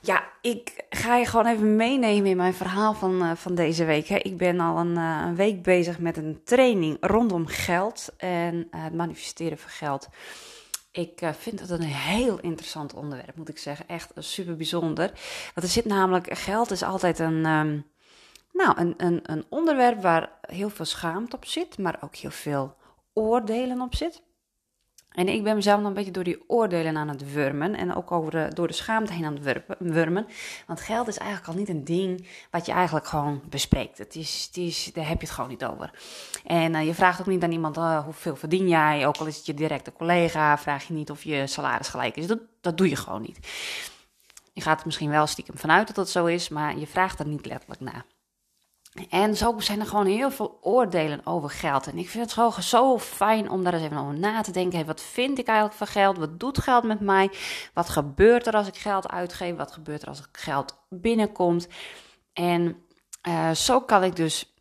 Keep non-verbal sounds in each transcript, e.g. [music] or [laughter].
ja, ik ga je gewoon even meenemen in mijn verhaal van, uh, van deze week. Hè. Ik ben al een, uh, een, week bezig met een training rondom geld en uh, het manifesteren van geld. Ik vind het een heel interessant onderwerp, moet ik zeggen. Echt super bijzonder. Want er zit namelijk, geld is altijd een... Um, nou, een, een, een onderwerp waar heel veel schaamte op zit, maar ook heel veel oordelen op zit. En ik ben mezelf dan een beetje door die oordelen aan het wurmen. En ook over door de schaamte heen aan het wurmen. Want geld is eigenlijk al niet een ding wat je eigenlijk gewoon bespreekt. Het is, het is, daar heb je het gewoon niet over. En uh, je vraagt ook niet aan iemand uh, hoeveel verdien jij. Ook al is het je directe collega. Vraag je niet of je salaris gelijk is. Dat, dat doe je gewoon niet. Je gaat er misschien wel stiekem vanuit dat dat zo is. Maar je vraagt er niet letterlijk naar. En zo zijn er gewoon heel veel oordelen over geld. En ik vind het gewoon zo fijn om daar eens even over na te denken. Wat vind ik eigenlijk van geld? Wat doet geld met mij? Wat gebeurt er als ik geld uitgeef? Wat gebeurt er als geld binnenkomt? En uh, zo kan ik dus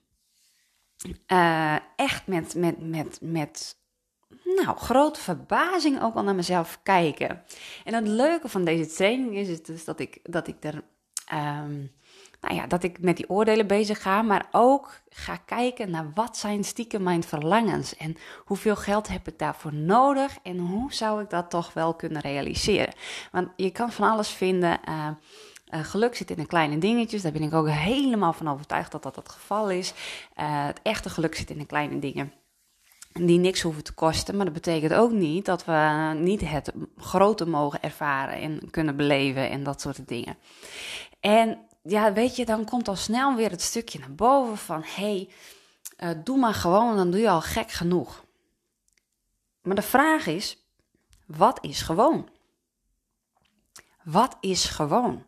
uh, echt met, met, met, met nou, grote verbazing ook al naar mezelf kijken. En het leuke van deze training is, is dus dat ik, dat ik er. Um, nou ja, dat ik met die oordelen bezig ga, maar ook ga kijken naar wat zijn stiekem mijn verlangens en hoeveel geld heb ik daarvoor nodig en hoe zou ik dat toch wel kunnen realiseren. Want je kan van alles vinden. Uh, uh, geluk zit in de kleine dingetjes. Daar ben ik ook helemaal van overtuigd dat dat het geval is. Uh, het echte geluk zit in de kleine dingen die niks hoeven te kosten. Maar dat betekent ook niet dat we niet het grote mogen ervaren en kunnen beleven en dat soort dingen. En ja, weet je, dan komt al snel weer het stukje naar boven van: hey, uh, doe maar gewoon, dan doe je al gek genoeg. Maar de vraag is: wat is gewoon? Wat is gewoon?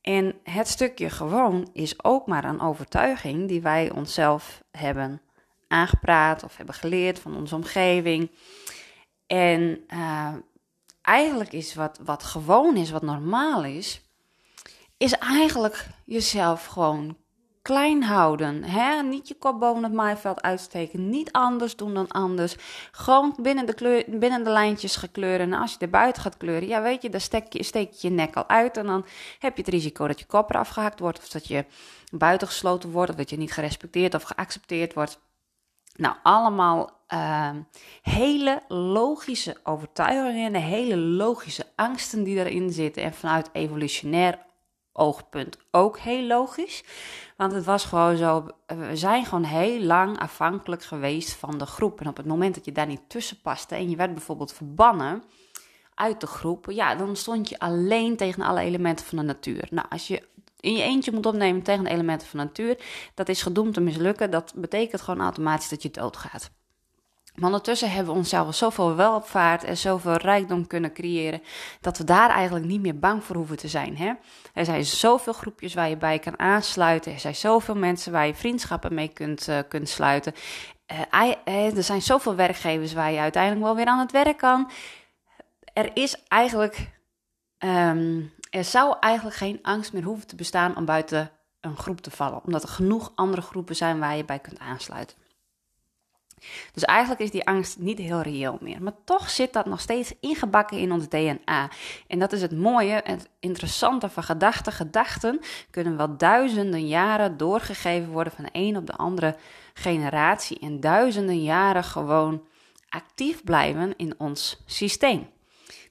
En het stukje gewoon is ook maar een overtuiging die wij onszelf hebben aangepraat of hebben geleerd van onze omgeving. En uh, eigenlijk is wat, wat gewoon is, wat normaal is, is eigenlijk jezelf gewoon klein houden. Hè? Niet je kop boven het maaiveld uitsteken. Niet anders doen dan anders. Gewoon binnen de, kleur, binnen de lijntjes gekleuren. En als je er buiten gaat kleuren, ja weet je, dan steek je, steek je nek al uit. En dan heb je het risico dat je kop eraf gehakt wordt. Of dat je buiten gesloten wordt. Of dat je niet gerespecteerd of geaccepteerd wordt. Nou, allemaal uh, hele logische overtuigingen en hele logische angsten die erin zitten. En vanuit evolutionair oogpunt ook heel logisch. Want het was gewoon zo, we zijn gewoon heel lang afhankelijk geweest van de groep. En op het moment dat je daar niet tussen paste en je werd bijvoorbeeld verbannen uit de groep, ja, dan stond je alleen tegen alle elementen van de natuur. Nou, als je in je eentje moet opnemen tegen de elementen van de natuur, dat is gedoemd te mislukken. Dat betekent gewoon automatisch dat je doodgaat. Maar ondertussen hebben we onszelf zoveel welvaart en zoveel rijkdom kunnen creëren, dat we daar eigenlijk niet meer bang voor hoeven te zijn. Hè? Er zijn zoveel groepjes waar je bij kan aansluiten. Er zijn zoveel mensen waar je vriendschappen mee kunt, uh, kunt sluiten. Uh, er zijn zoveel werkgevers waar je uiteindelijk wel weer aan het werk kan. Er is eigenlijk, um, er zou eigenlijk geen angst meer hoeven te bestaan om buiten een groep te vallen, omdat er genoeg andere groepen zijn waar je bij kunt aansluiten. Dus eigenlijk is die angst niet heel reëel meer. Maar toch zit dat nog steeds ingebakken in ons DNA. En dat is het mooie, het interessante van gedachten. Gedachten kunnen wel duizenden jaren doorgegeven worden van de een op de andere generatie. En duizenden jaren gewoon actief blijven in ons systeem.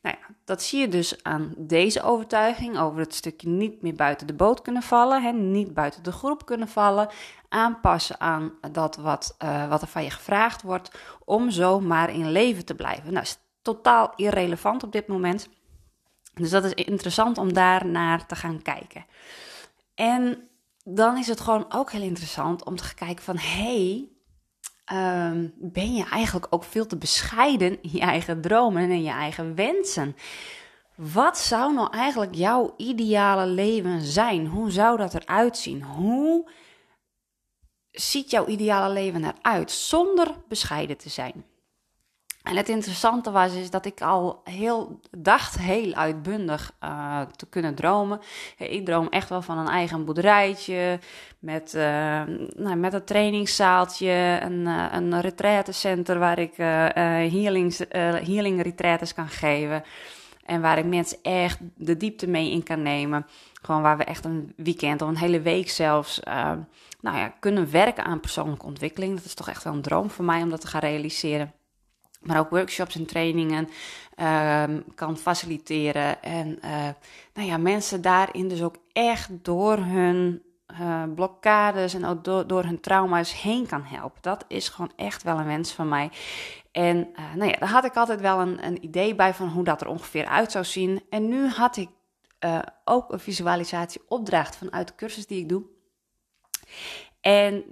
Nou ja, dat zie je dus aan deze overtuiging over het stukje niet meer buiten de boot kunnen vallen, hè, niet buiten de groep kunnen vallen, aanpassen aan dat wat, uh, wat er van je gevraagd wordt, om zo maar in leven te blijven. Nou, is totaal irrelevant op dit moment. Dus dat is interessant om daar naar te gaan kijken. En dan is het gewoon ook heel interessant om te kijken van, hey, um, ben je eigenlijk ook veel te bescheiden in je eigen dromen en in je eigen wensen. Wat zou nou eigenlijk jouw ideale leven zijn? Hoe zou dat eruit zien? Hoe ziet jouw ideale leven eruit zonder bescheiden te zijn? En het interessante was is dat ik al heel dacht heel uitbundig uh, te kunnen dromen. Ik droom echt wel van een eigen boerderijtje met, uh, nou, met een trainingszaaltje, een, uh, een retraitecenter waar ik healings, healing retreats kan geven. En waar ik mensen echt de diepte mee in kan nemen. Gewoon waar we echt een weekend of een hele week zelfs nou ja, kunnen werken aan persoonlijke ontwikkeling. Dat is toch echt wel een droom voor mij om dat te gaan realiseren maar ook workshops en trainingen uh, kan faciliteren. En uh, nou ja, mensen daarin dus ook echt door hun uh, blokkades en ook door, door hun trauma's heen kan helpen. Dat is gewoon echt wel een wens van mij. En eh, nou ja, daar had ik altijd wel een, een idee bij van hoe dat er ongeveer uit zou zien. En nu had ik ook een visualisatieopdracht vanuit de cursus die ik doe. En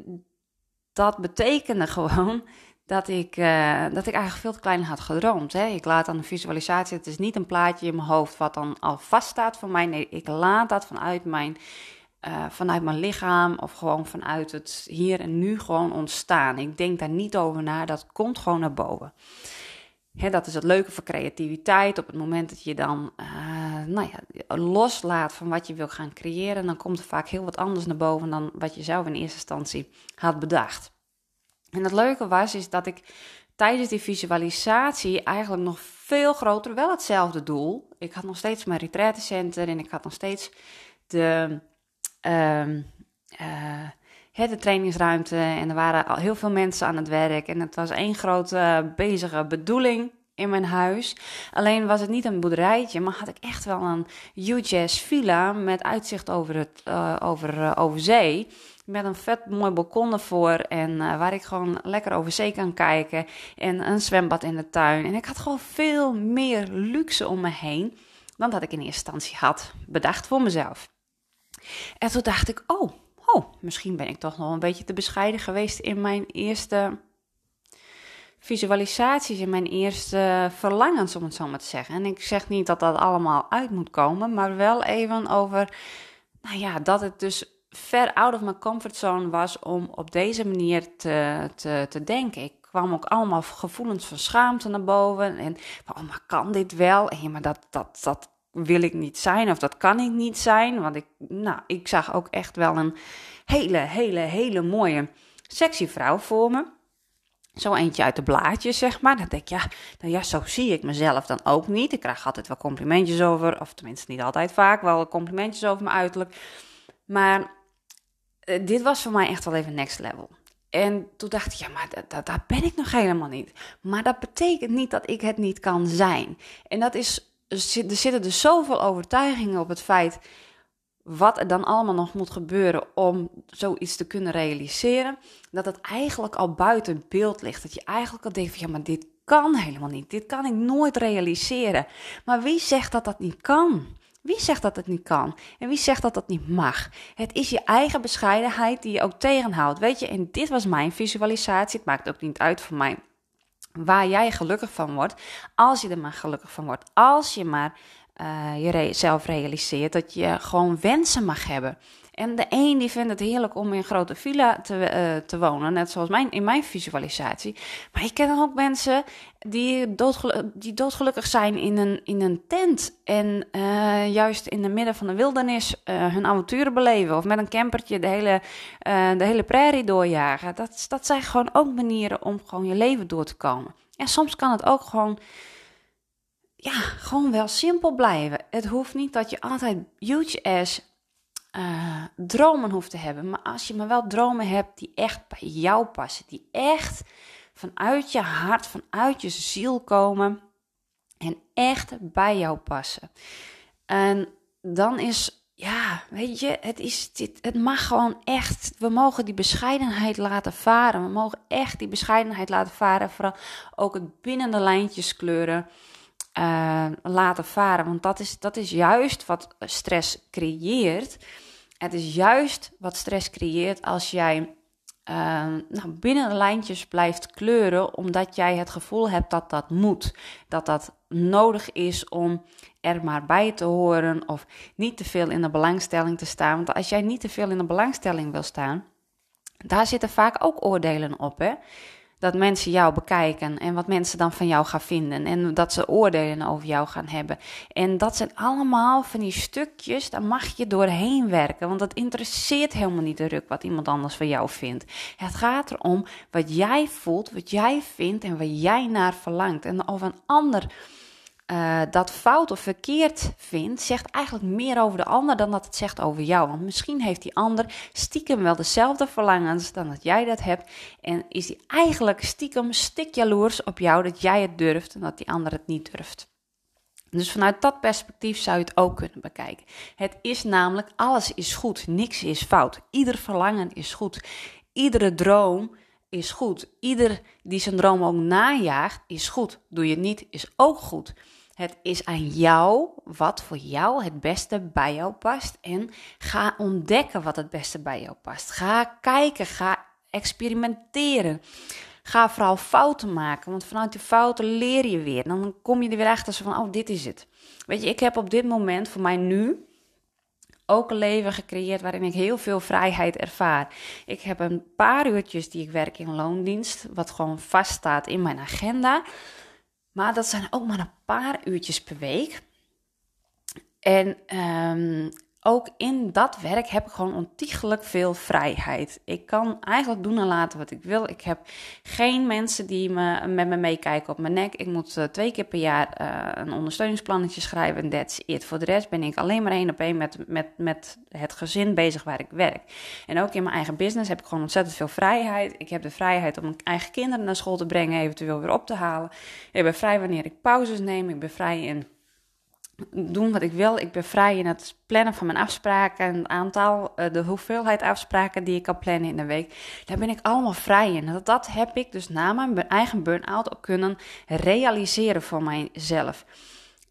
dat betekende [laughs] gewoon dat ik, uh, dat ik eigenlijk veel te klein had gedroomd. Hè. Ik laat dan een visualisatie, het is niet een plaatje in mijn hoofd wat dan al vaststaat voor mij. Nee, ik laat dat vanuit mijn, uh, vanuit mijn lichaam of gewoon vanuit het hier en nu gewoon ontstaan. Ik denk daar niet over na, dat komt gewoon naar boven. Hè, dat is het leuke voor creativiteit. Op het moment dat je dan uh, nou ja, loslaat van wat je wil gaan creëren, dan komt er vaak heel wat anders naar boven dan wat je zelf in eerste instantie had bedacht. En het leuke was, is dat ik tijdens die visualisatie eigenlijk nog veel groter, wel hetzelfde doel. Ik had nog steeds mijn retreatcenter en ik had nog steeds de, uh, uh, de trainingsruimte. En er waren al heel veel mensen aan het werk. En het was één grote bezige bedoeling in mijn huis. Alleen was het niet een boerderijtje, maar had ik echt wel een UJS villa met uitzicht over, het, uh, over, uh, over zee. Met een vet mooi balkon ervoor en uh, waar ik gewoon lekker over zee kan kijken. En een zwembad in de tuin. En ik had gewoon veel meer luxe om me heen dan dat ik in eerste instantie had bedacht voor mezelf. En toen dacht ik, oh, oh, misschien ben ik toch nog een beetje te bescheiden geweest in mijn eerste visualisaties in mijn eerste verlangens, om het zo maar te zeggen. En ik zeg niet dat dat allemaal uit moet komen, maar wel even over, nou ja, dat het dus ver out of my comfort zone was om op deze manier te, te, te denken. Ik kwam ook allemaal gevoelens van schaamte naar boven. En oh, maar kan dit wel? En maar dat, dat, dat wil ik niet zijn of dat kan ik niet zijn. Want ik, nou, ik zag ook echt wel een hele, hele, hele mooie sexy vrouw voor me. Zo eentje uit de blaadjes, zeg maar. Dan denk ik, ja, nou ja, zo zie ik mezelf dan ook niet. Ik krijg altijd wel complimentjes over, of tenminste niet altijd vaak, wel complimentjes over mijn uiterlijk. Maar uh, dit was voor mij echt wel even next level. En toen dacht ik, ja, maar dat, ben ik nog helemaal niet. Maar dat betekent niet dat ik het niet kan zijn. En dat is, er zitten dus zoveel overtuigingen op het feit wat er dan allemaal nog moet gebeuren om zoiets te kunnen realiseren, dat het eigenlijk al buiten beeld ligt. Dat je eigenlijk al denkt van ja, maar dit kan helemaal niet. Dit kan ik nooit realiseren. Maar wie zegt dat dat niet kan? Wie zegt dat het niet kan? En wie zegt dat dat niet mag? Het is je eigen bescheidenheid die je ook tegenhoudt. Weet je, en dit was mijn visualisatie. Het maakt ook niet uit voor mij waar jij gelukkig van wordt. Als je er maar gelukkig van wordt. Als je maar uh, je re zelf realiseert dat je gewoon wensen mag hebben. En de een die vindt het heerlijk om in een grote villa te, uh, te wonen, net zoals mijn, in mijn visualisatie. Maar ik ken ook mensen die, die doodgelukkig zijn in een, in een tent. En uh, juist in de midden van de wildernis hun avonturen beleven. Of met een campertje de hele, de hele prairie doorjagen. Dat, dat zijn gewoon ook manieren om gewoon je leven door te komen. En soms kan het ook gewoon ja, gewoon wel simpel blijven. Het hoeft niet dat je altijd huge ass uh, dromen hoeft te hebben. Maar als je maar wel dromen hebt die echt bij jou passen. Die echt vanuit je hart, vanuit je ziel komen. En echt bij jou passen. En dan is, ja, weet je, het, is, dit, het mag gewoon echt. We mogen die bescheidenheid laten varen. We mogen echt die bescheidenheid laten varen. Vooral ook het binnen de lijntjes kleuren uh, laten varen. Want dat is, dat is juist wat stress creëert. Het is juist wat stress creëert als jij nou, binnen de lijntjes blijft kleuren, omdat jij het gevoel hebt dat dat moet. Dat dat nodig is om er maar bij te horen of niet te veel in de belangstelling te staan. Want als jij niet te veel in de belangstelling wil staan, daar zitten vaak ook oordelen op. Hè? Dat mensen jou bekijken en wat mensen dan van jou gaan vinden en dat ze oordelen over jou gaan hebben. En dat zijn allemaal van die stukjes, daar mag je doorheen werken, want dat interesseert helemaal niet de ruk wat iemand anders van jou vindt. Het gaat erom wat jij voelt, wat jij vindt en waar jij naar verlangt. En of een ander uh, dat fout of verkeerd vindt, zegt eigenlijk meer over de ander dan dat het zegt over jou. Want misschien heeft die ander stiekem wel dezelfde verlangens dan dat jij dat hebt. En is die eigenlijk stiekem stik jaloers op jou dat jij het durft en dat die ander het niet durft. Dus vanuit dat perspectief zou je het ook kunnen bekijken. Het is namelijk, alles is goed, niks is fout. Ieder verlangen is goed. Iedere droom is goed. Ieder die zijn droom ook najaagt, is goed. Doe je het niet, is ook goed. Het is aan jou wat voor jou het beste bij jou past. En ga ontdekken wat het beste bij jou past. Ga kijken, ga experimenteren. Ga vooral fouten maken, want vanuit die fouten leer je weer. Dan kom je er weer achter van, oh, dit is het. Weet je, ik heb op dit moment voor mij nu ook een leven gecreëerd waarin ik heel veel vrijheid ervaar. Ik heb een paar uurtjes die ik werk in loondienst, wat gewoon vaststaat in mijn agenda. Maar dat zijn ook maar een paar uurtjes per week. En um, ook in dat werk heb ik gewoon ontiegelijk veel vrijheid. Ik kan eigenlijk doen en laten wat ik wil. Ik heb geen mensen die me, met me meekijken op mijn nek. Ik moet uh, twee keer per jaar uh, een ondersteuningsplannetje schrijven en that's it. Voor de rest ben ik alleen maar één op één met, met, met het gezin bezig waar ik werk. En ook in mijn eigen business heb ik gewoon ontzettend veel vrijheid. Ik heb de vrijheid om mijn eigen kinderen naar school te brengen, eventueel weer op te halen. Ik ben vrij wanneer ik pauzes neem. Ik ben vrij in doen wat ik wil. Ik ben vrij in het plannen van mijn afspraken. Het aantal, eh, de hoeveelheid afspraken die ik kan plannen in de week. Daar ben ik allemaal vrij in. Dat, dat heb ik dus na mijn eigen burn-out ook kunnen realiseren voor mijzelf.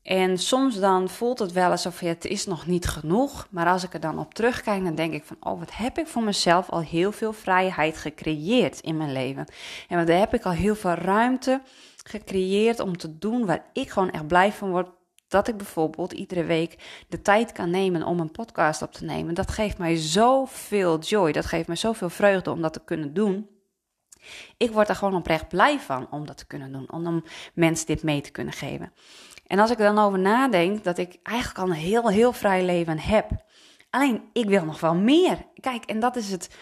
En soms dan voelt het wel alsof het is nog niet genoeg. Maar als ik er dan op terugkijk, dan denk ik van... oh, wat heb ik voor mezelf al heel veel vrijheid gecreëerd in mijn leven. En wat heb ik al heel veel ruimte gecreëerd om te doen... waar ik gewoon echt blij van word dat ik bijvoorbeeld iedere week de tijd kan nemen om een podcast op te nemen. Dat geeft mij zoveel joy. Dat geeft mij zoveel vreugde om dat te kunnen doen. Ik word er gewoon oprecht blij van om dat te kunnen doen. Om mensen dit mee te kunnen geven. En als ik er dan over nadenk dat ik eigenlijk al een heel, heel vrij leven heb. Alleen, ik wil nog wel meer. Kijk, en dat is het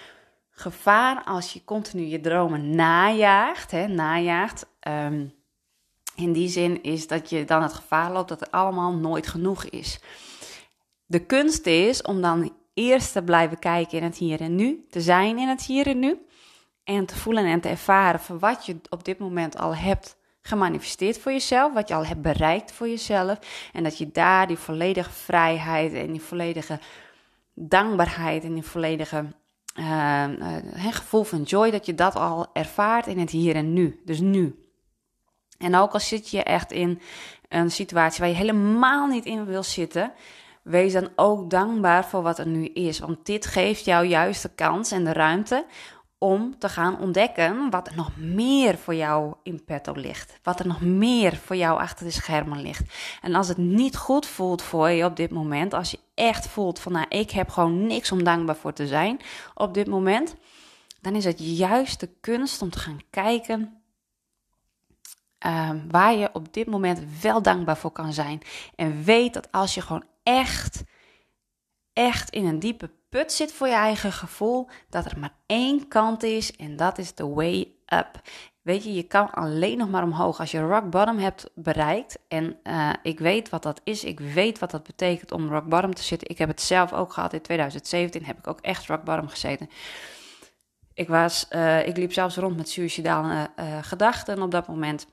gevaar als je continu je dromen najaagt. Hè, najaagt. Ehm, in die zin is dat je dan het gevaar loopt dat het allemaal nooit genoeg is. De kunst is om dan eerst te blijven kijken in het hier en nu, te zijn in het hier en nu. En te voelen en te ervaren van wat je op dit moment al hebt gemanifesteerd voor jezelf, wat je al hebt bereikt voor jezelf. En dat je daar die volledige vrijheid en die volledige dankbaarheid en die volledige uh, gevoel van joy, dat je dat al ervaart in het hier en nu. Dus nu. En ook al zit je echt in een situatie waar je helemaal niet in wil zitten, wees dan ook dankbaar voor wat er nu is. Want dit geeft jou juist de kans en de ruimte om te gaan ontdekken wat er nog meer voor jou in petto ligt. Wat er nog meer voor jou achter de schermen ligt. En als het niet goed voelt voor je op dit moment, als je echt voelt van nou, ik heb gewoon niks om dankbaar voor te zijn op dit moment, dan is het juist de kunst om te gaan kijken Ehm, waar je op dit moment wel dankbaar voor kan zijn. En weet dat als je gewoon echt, echt in een diepe put zit voor je eigen gevoel, dat er maar één kant is en dat is de way up. Weet je, je kan alleen nog maar omhoog als je rock bottom hebt bereikt. En uh, ik weet wat dat is. Ik weet wat dat betekent om rock bottom te zitten. Ik heb het zelf ook gehad in 2017. Heb ik ook echt rock bottom gezeten. Ik, was, uh, ik liep zelfs rond met suicidale uh, gedachten op dat moment.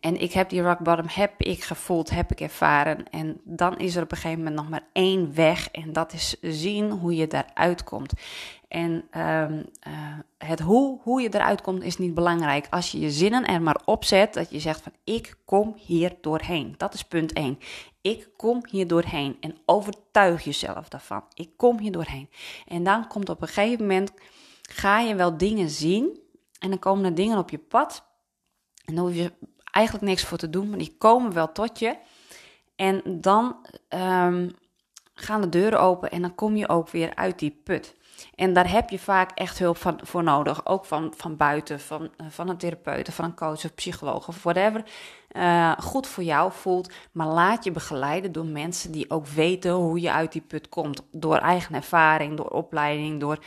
En ik heb die rock bottom, heb ik gevoeld, heb ik ervaren. En dan is er op een gegeven moment nog maar één weg. En dat is zien hoe je daaruit komt. En uh, het hoe, hoe je eruit komt is niet belangrijk. Als je je zinnen er maar opzet, dat je zegt van ik kom hier doorheen. Dat is punt 1. Ik kom hier doorheen. En overtuig jezelf daarvan. Ik kom hier doorheen. En dan komt op een gegeven moment ga je wel dingen zien en dan komen er dingen op je pad. En dan hoef je eigenlijk niks voor te doen, maar die komen wel tot je. En dan ehm, gaan de deuren open en dan kom je ook weer uit die put. En daar heb je vaak echt hulp van, voor nodig. Ook van, van buiten, van, van een therapeut, van een coach of psycholoog of whatever. Uh, goed voor jou voelt. Maar laat je begeleiden door mensen die ook weten hoe je uit die put komt. Door eigen ervaring, door opleiding, door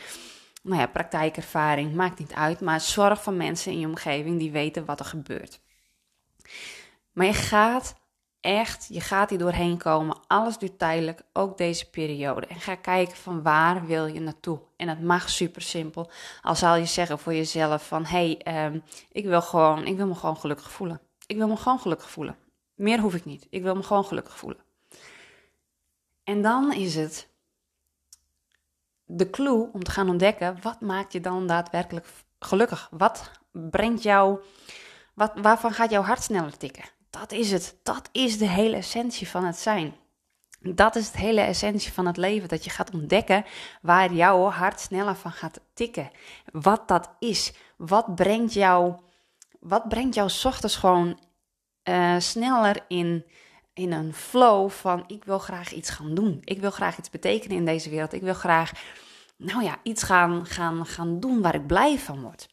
nou ja, praktijkervaring. Maakt niet uit. Maar zorg voor mensen in je omgeving die weten wat er gebeurt. Maar je gaat echt, je gaat hier doorheen komen. Alles duurt tijdelijk, ook deze periode. En ga kijken van waar wil je naartoe. En het mag super simpel. Al zal je zeggen voor jezelf van, hé, hey, um, ik wil gewoon, ik wil me gewoon gelukkig voelen. Ik wil me gewoon gelukkig voelen. Meer hoef ik niet. Ik wil me gewoon gelukkig voelen. En dan is het de clue om te gaan ontdekken, wat maakt je dan daadwerkelijk gelukkig? Wat brengt jou, wat, waarvan gaat jouw hart sneller tikken? Dat is het. Dat is de hele essentie van het zijn. Dat is de hele essentie van het leven. Dat je gaat ontdekken waar jouw hart sneller van gaat tikken. Wat dat is. Wat brengt jou, wat brengt jou ochtends gewoon uh, sneller in, in een flow van ik wil graag iets gaan doen. Ik wil graag iets betekenen in deze wereld. Ik wil graag, nou ja, iets gaan, gaan, gaan doen waar ik blij van word.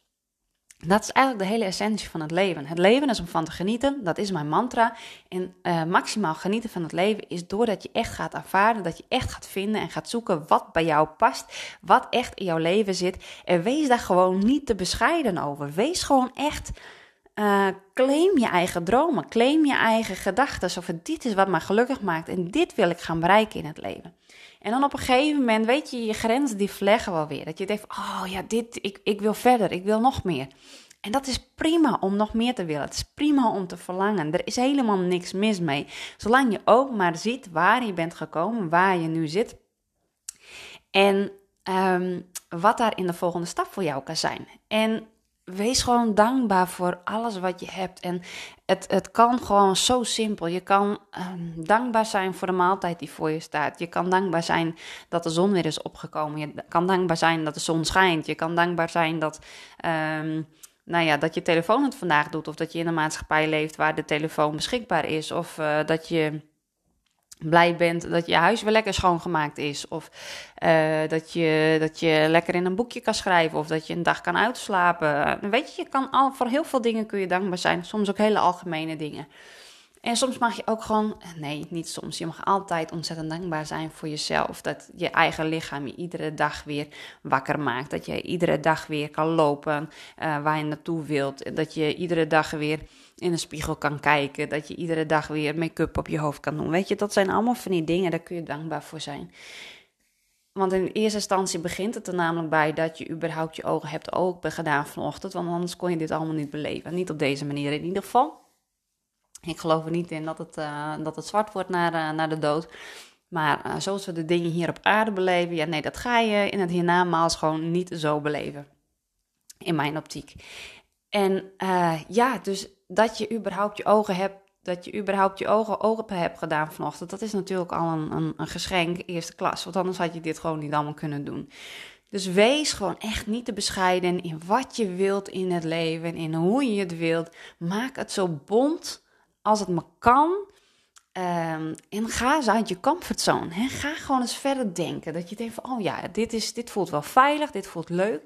Dat is eigenlijk de hele essentie van het leven. Het leven is om van te genieten, dat is mijn mantra. En uh, maximaal genieten van het leven is doordat je echt gaat ervaren, dat je echt gaat vinden en gaat zoeken wat bij jou past, wat echt in jouw leven zit. En wees daar gewoon niet te bescheiden over. Wees gewoon echt, uh, claim je eigen dromen, claim je eigen gedachten. Of dit is wat mij gelukkig maakt en dit wil ik gaan bereiken in het leven. En dan op een gegeven moment, weet je, je grenzen die vleggen wel weer. Dat je denkt, oh ja, dit, ik, ik wil verder, ik wil nog meer. En dat is prima om nog meer te willen. Het is prima om te verlangen. Er is helemaal niks mis mee. Zolang je ook maar ziet waar je bent gekomen, waar je nu zit. En um, wat daar in de volgende stap voor jou kan zijn. En wees gewoon dankbaar voor alles wat je hebt. En het, het kan gewoon zo simpel. Je kan um, dankbaar zijn voor de maaltijd die voor je staat. Je kan dankbaar zijn dat de zon weer is opgekomen. Je kan dankbaar zijn dat de zon schijnt. Je kan dankbaar zijn dat, um, nou ja, dat je telefoon het vandaag doet. Of dat je in een maatschappij leeft waar de telefoon beschikbaar is. Of uh, dat je blij bent dat je huis weer lekker schoongemaakt is. Of uh, dat, je, dat je lekker in een boekje kan schrijven. Of dat je een dag kan uitslapen. Weet je, je kan al, voor heel veel dingen kun je dankbaar zijn. Soms ook hele algemene dingen. En soms mag je ook gewoon, nee, niet soms. Je mag altijd ontzettend dankbaar zijn voor jezelf. Dat je eigen lichaam je iedere dag weer wakker maakt. Dat je iedere dag weer kan lopen uh, waar je naartoe wilt. Dat je iedere dag weer in een spiegel kan kijken. Dat je iedere dag weer make-up op je hoofd kan doen. Weet je, dat zijn allemaal van die dingen, daar kun je dankbaar voor zijn. Want in eerste instantie begint het er namelijk bij dat je überhaupt je ogen hebt open gedaan vanochtend. Want anders kon je dit allemaal niet beleven. Niet op deze manier in ieder geval. Ik geloof er niet in dat het, uh, dat het zwart wordt naar, naar de dood. Maar uh, zoals we de dingen hier op aarde beleven, ja nee, dat ga je in het hiernamaals gewoon niet zo beleven. In mijn optiek. En ja, dus dat je überhaupt je ogen hebt, dat je überhaupt je ogen open hebt gedaan vanochtend, dat is natuurlijk al een, een, een geschenk, eerste klas. Want anders had je dit gewoon niet allemaal kunnen doen. Dus wees gewoon echt niet te bescheiden in wat je wilt in het leven, in hoe je het wilt. Maak het zo bond als het maar kan. Um, en ga eens uit je comfortzone. Hè? Ga gewoon eens verder denken. Dat je denkt van, oh ja, dit, is, dit voelt wel veilig, dit voelt leuk.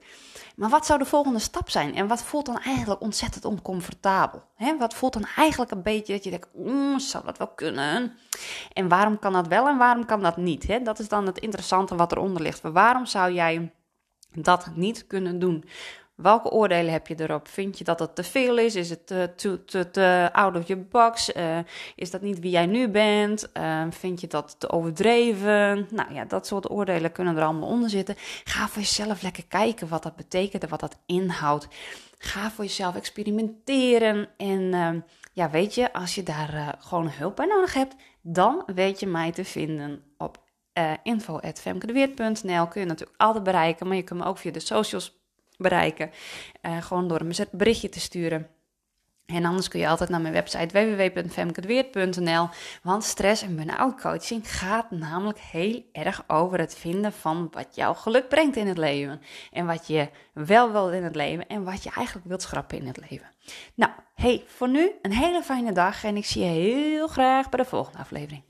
Maar wat zou de volgende stap zijn? En wat voelt dan eigenlijk ontzettend oncomfortabel? Hè? Wat voelt dan eigenlijk een beetje dat je denkt, mm, zou dat wel kunnen? En waarom kan dat wel en waarom kan dat niet? Hè? Dat is dan het interessante wat eronder ligt. Waarom zou jij dat niet kunnen doen? Welke oordelen heb je erop? Vind je dat het te veel is? Is het te, te, te, out of your box? Uh, is dat niet wie jij nu bent? Uh, vind je dat te overdreven? Nou ja, dat soort oordelen kunnen er allemaal onder zitten. Ga voor jezelf lekker kijken wat dat betekent en wat dat inhoudt. Ga voor jezelf experimenteren. En uh, ja, weet je, als je daar uh, gewoon hulp bij nodig hebt, dan weet je mij te vinden op uh, info.femkedeweert.nl. Kun je natuurlijk altijd bereiken, maar je kunt me ook via de socials bereiken. Uh, gewoon door een berichtje te sturen. En anders kun je altijd naar mijn website www.femkeweert.nl. Want stress en burn-out coaching gaat namelijk heel erg over het vinden van wat jou geluk brengt in het leven. En wat je wel wilt in het leven en wat je eigenlijk wilt schrappen in het leven. Nou, hey, voor nu een hele fijne dag en ik zie je heel graag bij de volgende aflevering.